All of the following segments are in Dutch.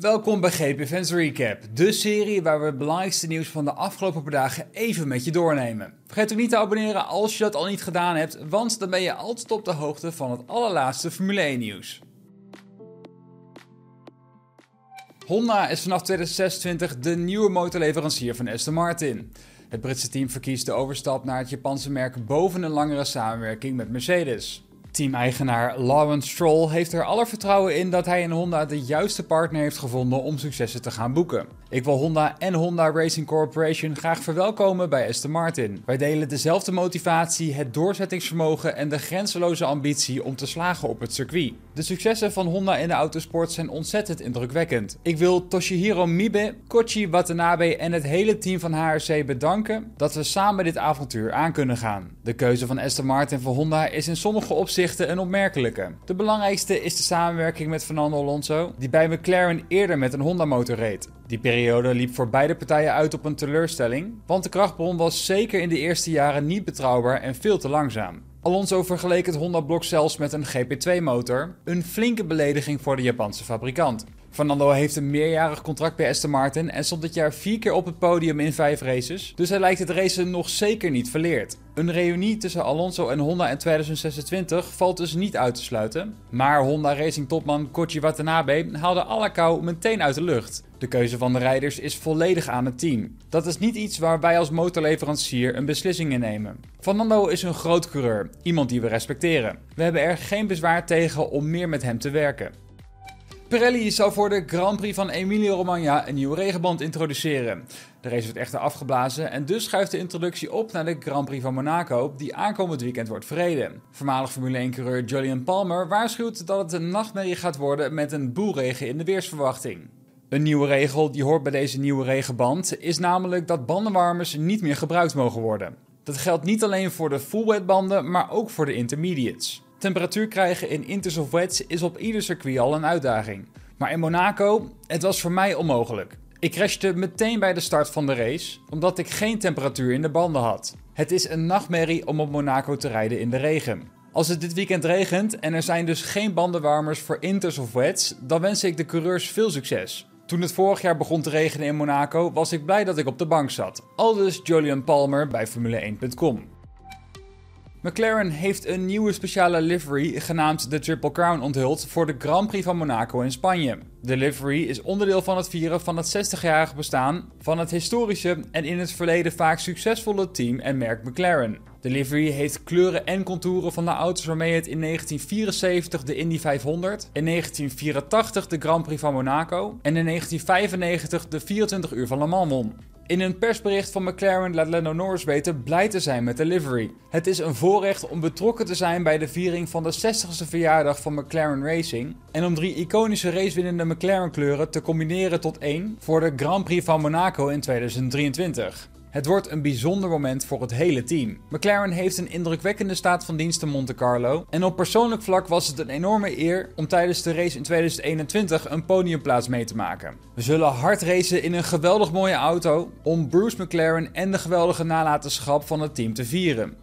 Welkom bij GP Fans Recap, de serie waar we het belangrijkste nieuws van de afgelopen paar dagen even met je doornemen. Vergeet ook niet te abonneren als je dat al niet gedaan hebt, want dan ben je altijd op de hoogte van het allerlaatste Formule 1 nieuws. Honda is vanaf 2026 de nieuwe motorleverancier van Aston Martin. Het Britse team verkiest de overstap naar het Japanse merk boven een langere samenwerking met Mercedes. Team-eigenaar Lawrence Stroll heeft er alle vertrouwen in dat hij in Honda de juiste partner heeft gevonden om successen te gaan boeken. Ik wil Honda en Honda Racing Corporation graag verwelkomen bij Aston Martin. Wij delen dezelfde motivatie, het doorzettingsvermogen en de grenzeloze ambitie om te slagen op het circuit. De successen van Honda in de autosport zijn ontzettend indrukwekkend. Ik wil Toshihiro Mibe, Kochi Watanabe en het hele team van HRC bedanken dat we samen dit avontuur aan kunnen gaan. De keuze van Aston Martin voor Honda is in sommige opzichten een opmerkelijke. De belangrijkste is de samenwerking met Fernando Alonso, die bij McLaren eerder met een Honda-motor reed. Die periode liep voor beide partijen uit op een teleurstelling, want de krachtbron was zeker in de eerste jaren niet betrouwbaar en veel te langzaam. Alonso vergeleek het Honda-blok zelfs met een GP2-motor, een flinke belediging voor de Japanse fabrikant. Fernando heeft een meerjarig contract bij Aston Martin en stond dit jaar vier keer op het podium in vijf races, dus hij lijkt het racen nog zeker niet verleerd. Een reunie tussen Alonso en Honda in 2026 valt dus niet uit te sluiten, maar Honda Racing topman Kochi Watanabe haalde alle kou meteen uit de lucht. De keuze van de rijders is volledig aan het team. Dat is niet iets waar wij als motorleverancier een beslissing in nemen. Fernando is een groot coureur, iemand die we respecteren. We hebben er geen bezwaar tegen om meer met hem te werken. Pirelli zou voor de Grand Prix van Emilia-Romagna een nieuwe regenband introduceren. De race wordt echter afgeblazen en dus schuift de introductie op naar de Grand Prix van Monaco, die aankomend weekend wordt verreden. Voormalig Formule 1-coureur Julian Palmer waarschuwt dat het een nachtmerrie gaat worden met een boelregen in de weersverwachting. Een nieuwe regel die hoort bij deze nieuwe regenband is namelijk dat bandenwarmers niet meer gebruikt mogen worden. Dat geldt niet alleen voor de full wet banden, maar ook voor de intermediates. Temperatuur krijgen in inters of wets is op ieder circuit al een uitdaging. Maar in Monaco, het was voor mij onmogelijk. Ik crashte meteen bij de start van de race, omdat ik geen temperatuur in de banden had. Het is een nachtmerrie om op Monaco te rijden in de regen. Als het dit weekend regent en er zijn dus geen bandenwarmers voor inters of wets, dan wens ik de coureurs veel succes. Toen het vorig jaar begon te regenen in Monaco, was ik blij dat ik op de bank zat. Aldus Julian Palmer bij Formule1.com. McLaren heeft een nieuwe speciale livery genaamd de Triple Crown onthuld voor de Grand Prix van Monaco in Spanje. De livery is onderdeel van het vieren van het 60-jarige bestaan van het historische en in het verleden vaak succesvolle team en merk McLaren. De livery heeft kleuren en contouren van de auto's waarmee het in 1974 de Indy 500, in 1984 de Grand Prix van Monaco en in 1995 de 24 uur van Le Mans won. In een persbericht van McLaren laat Lando Norris weten blij te zijn met de livery. Het is een voorrecht om betrokken te zijn bij de viering van de 60ste verjaardag van McLaren Racing en om drie iconische racewinnende McLaren kleuren te combineren tot één voor de Grand Prix van Monaco in 2023. Het wordt een bijzonder moment voor het hele team. McLaren heeft een indrukwekkende staat van dienst in Monte Carlo. En op persoonlijk vlak was het een enorme eer om tijdens de race in 2021 een podiumplaats mee te maken. We zullen hard racen in een geweldig mooie auto om Bruce McLaren en de geweldige nalatenschap van het team te vieren.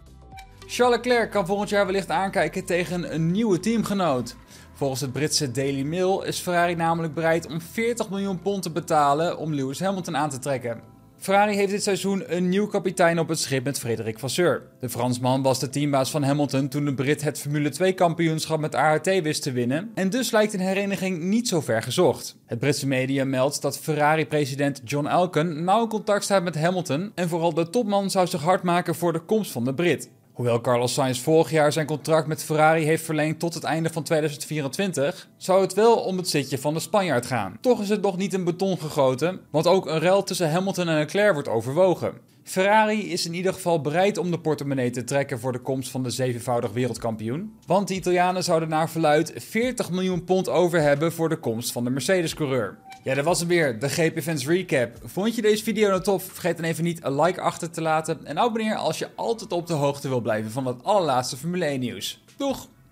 Charles Leclerc kan volgend jaar wellicht aankijken tegen een nieuwe teamgenoot. Volgens het Britse Daily Mail is Ferrari namelijk bereid om 40 miljoen pond te betalen om Lewis Hamilton aan te trekken. Ferrari heeft dit seizoen een nieuw kapitein op het schip met Frederik Vasseur. De Fransman was de teambaas van Hamilton toen de Brit het Formule 2 kampioenschap met ART wist te winnen. En dus lijkt een hereniging niet zo ver gezocht. Het Britse media meldt dat Ferrari-president John Elkann nauw contact staat met Hamilton. En vooral de topman zou zich hard maken voor de komst van de Brit. Hoewel Carlos Sainz vorig jaar zijn contract met Ferrari heeft verlengd tot het einde van 2024, zou het wel om het zitje van de Spanjaard gaan. Toch is het nog niet in beton gegoten, want ook een ruil tussen Hamilton en Leclerc wordt overwogen. Ferrari is in ieder geval bereid om de portemonnee te trekken voor de komst van de zevenvoudig wereldkampioen. Want de Italianen zouden naar verluid 40 miljoen pond over hebben voor de komst van de Mercedes-coureur. Ja, dat was hem weer, de GP Fans Recap. Vond je deze video nou tof? Vergeet dan even niet een like achter te laten en abonneer als je altijd op de hoogte wil blijven van het allerlaatste Formule 1 nieuws. Doeg!